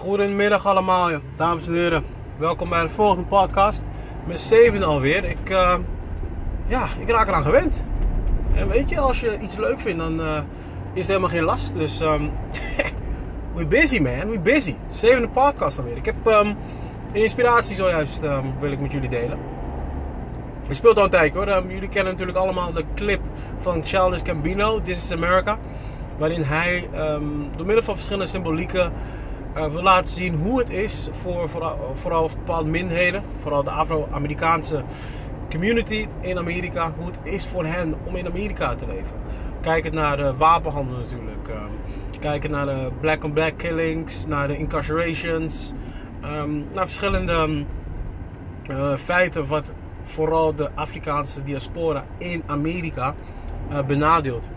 Goedemiddag allemaal, dames en heren. Welkom bij de volgende podcast. Mijn zevende alweer. Ik, uh, ja, ik raak eraan gewend. En weet je, als je iets leuk vindt, dan uh, is het helemaal geen last. Dus um, we busy man, we busy. Zevende podcast alweer. Ik heb um, inspiratie zojuist um, wil ik met jullie delen. Het speelt al een tijd hoor. jullie kennen natuurlijk allemaal de clip van Childish Gambino, This is America. Waarin hij door middel van verschillende symbolieken we laten zien hoe het is voor vooral, vooral bepaalde minderheden, vooral de Afro-Amerikaanse community in Amerika, hoe het is voor hen om in Amerika te leven. Kijken naar de wapenhandel natuurlijk, uh, kijken naar de black-on-black killings, naar de incarcerations, um, naar verschillende uh, feiten wat vooral de Afrikaanse diaspora in Amerika benadeelt.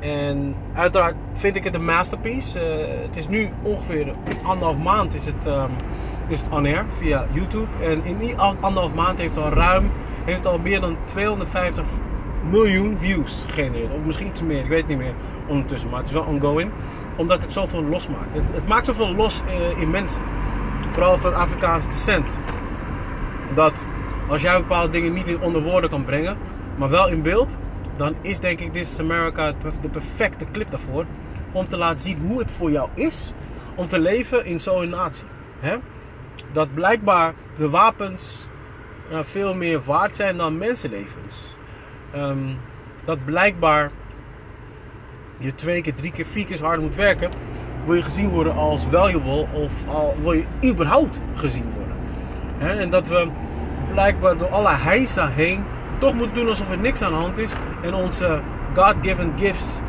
En uiteraard vind ik het een masterpiece. Uh, het is nu ongeveer anderhalf maand is het, um, is het on air via YouTube. En in die anderhalf maand heeft al ruim, heeft al meer dan 250 miljoen views gegenereerd. Of misschien iets meer, ik weet het niet meer ondertussen. Maar het is wel ongoing. Omdat het zoveel losmaakt. Het, het maakt zoveel los uh, in mensen. Vooral van Afrikaanse descent. Dat als jij bepaalde dingen niet in onder woorden kan brengen, maar wel in beeld dan is denk ik This is America de perfecte clip daarvoor. Om te laten zien hoe het voor jou is om te leven in zo'n natie. Dat blijkbaar de wapens uh, veel meer waard zijn dan mensenlevens. Um, dat blijkbaar je twee keer, drie keer, vier keer harder moet werken. Wil je gezien worden als valuable of al, wil je überhaupt gezien worden. En dat we blijkbaar door alle heisa heen toch moeten doen alsof er niks aan de hand is. En onze God-given gifts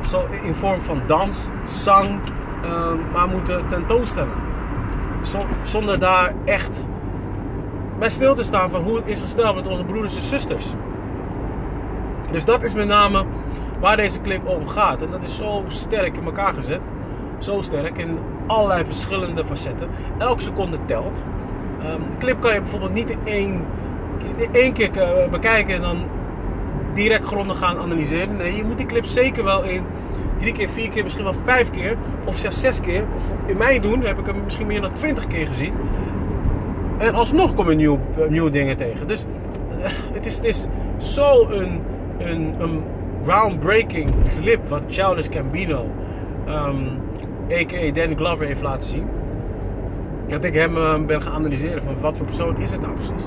zo in vorm van dans, zang, uh, maar moeten tentoonstellen. Zonder daar echt bij stil te staan van hoe het is gesteld met onze broeders en zusters. Dus dat is met name waar deze clip over gaat. En dat is zo sterk in elkaar gezet. Zo sterk in allerlei verschillende facetten. Elke seconde telt. Um, de clip kan je bijvoorbeeld niet in één één keer eh, bekijken en dan direct grondig gaan analyseren. Nee, je moet die clip zeker wel in drie keer, vier keer, misschien wel vijf keer of zelfs zes keer. In mijn doen heb ik hem misschien meer dan twintig keer gezien. En alsnog kom je nieuw, eh, nieuwe dingen tegen. Dus uh, het is, het is zo een, een, een groundbreaking clip wat Childish Gambino, um, a.k.a. Danny Glover, heeft laten zien. Dat ik hem ben gaan analyseren van wat voor persoon is het nou precies.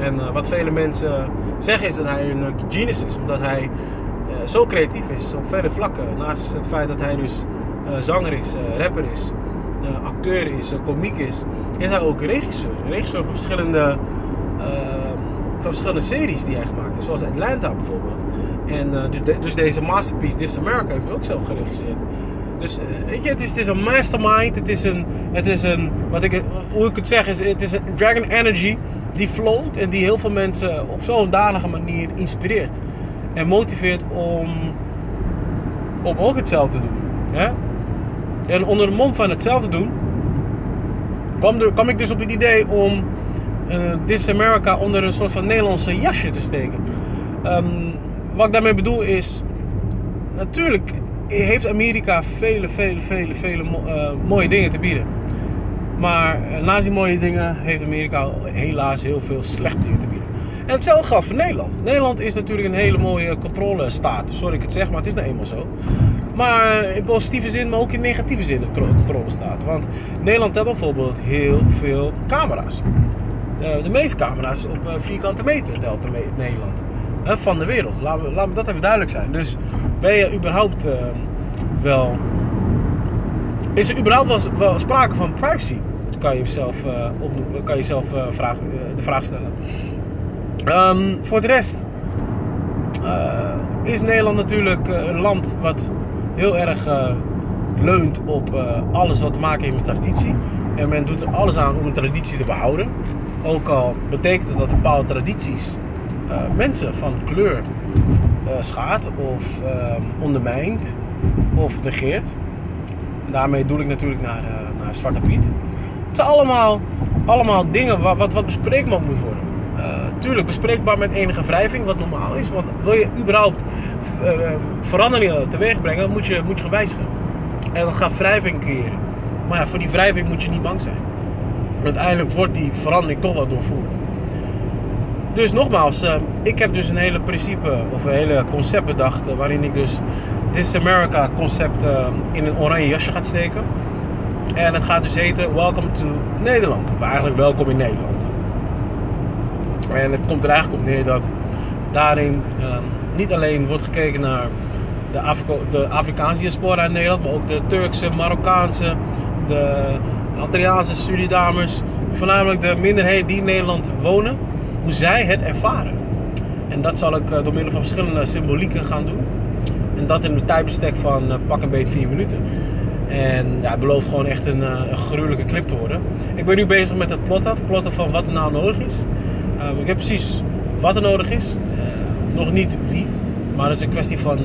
En uh, wat vele mensen zeggen is dat hij een genius is. Omdat hij uh, zo creatief is op vele vlakken. Naast het feit dat hij dus uh, zanger is, rapper is, acteur is, komiek is. Is hij ook regisseur. Regisseur van verschillende, verschillende series die hij gemaakt heeft. Zoals Atlanta bijvoorbeeld. En dus deze masterpiece, This America, heeft hij ook zelf geregisseerd. Dus weet je, het is, het is een mastermind. Het is een, het is een wat ik, hoe ik het zeg, is, het is een Dragon Energy die float en die heel veel mensen op zo'n danige manier inspireert. En motiveert om, om ook hetzelfde te doen. Hè? En onder de mond van hetzelfde doen, kwam, kwam ik dus op het idee om uh, This America onder een soort van Nederlandse jasje te steken. Um, wat ik daarmee bedoel is, natuurlijk heeft Amerika vele, vele, vele, vele uh, mooie dingen te bieden. Maar eh, naast die mooie dingen heeft Amerika helaas heel veel slechte dingen te bieden. En hetzelfde geldt voor Nederland. Nederland is natuurlijk een hele mooie controlestaat. Sorry ik het zeg, maar het is nou eenmaal zo. Maar in positieve zin, maar ook in negatieve zin een controlestaat. Want Nederland heeft bijvoorbeeld heel veel camera's. Eh, de meeste camera's op eh, vierkante meter telt Nederland. Van de wereld. Laat me, dat even duidelijk zijn. Dus ben je überhaupt wel is er überhaupt wel sprake van privacy? Kan je uh, opnoemen, kan je zelf vraag, uh, de vraag stellen. Um, voor de rest is Nederland natuurlijk een land wat heel erg leunt op alles wat te maken heeft met traditie. En men doet er alles aan om een traditie te behouden. Ook al betekent dat bepaalde tradities mensen van kleur schaadt of ondermijnt of negeert daarmee doe ik natuurlijk naar, naar Zwarte Piet. Het zijn allemaal, allemaal dingen wat, wat, wat bespreekbaar moet worden. Uh, tuurlijk bespreekbaar met enige wrijving, wat normaal is. Want wil je überhaupt uh, veranderingen teweeg brengen, moet je, moet je wijzigen. En dat gaat wrijving creëren. Maar ja, voor die wrijving moet je niet bang zijn. Uiteindelijk wordt die verandering toch wel doorvoerd. Dus nogmaals, ik heb dus een hele principe of een hele concept bedacht. Waarin ik dus This America concept in een oranje jasje ga steken. En het gaat dus heten Welcome to Nederland. Of eigenlijk welkom in Nederland. En het komt er eigenlijk op neer dat daarin ehm, niet alleen wordt gekeken naar de, de Afrikaanse diaspora in Nederland, maar ook de Turkse, Marokkaanse, de Antilliaanse Surinamers, voornamelijk de minderheden die in Nederland wonen, hoe zij het ervaren. En dat zal ik eh, door middel van verschillende symbolieken gaan doen. En dat in een tijdbestek van uh, pak een beetje 4 minuten. En ja, het belooft gewoon echt een, uh, een gruwelijke clip te worden. Ik ben nu bezig met het plotten, plotten van wat er nou nodig is. Uh, ik heb precies wat er nodig is. nog niet wie. Maar het is een kwestie van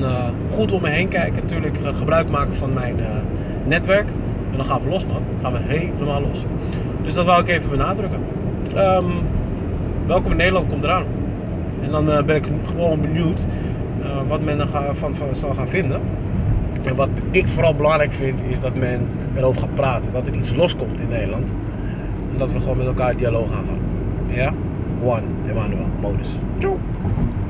goed om me heen kijken. Natuurlijk gebruik maken van mijn netwerk. En dan gaan we los, man. Dan gaan we helemaal los. Dus dat wou ik even benadrukken. Um, welkom in Nederland komt eraan. En dan ben ik gewoon benieuwd wat men er van, van zal gaan vinden. En wat ik vooral belangrijk vind, is dat men erover gaat praten. Dat er iets loskomt in Nederland. En dat we gewoon met elkaar dialoog gaan. Ja? One, Emmanuel, modus. Ciao.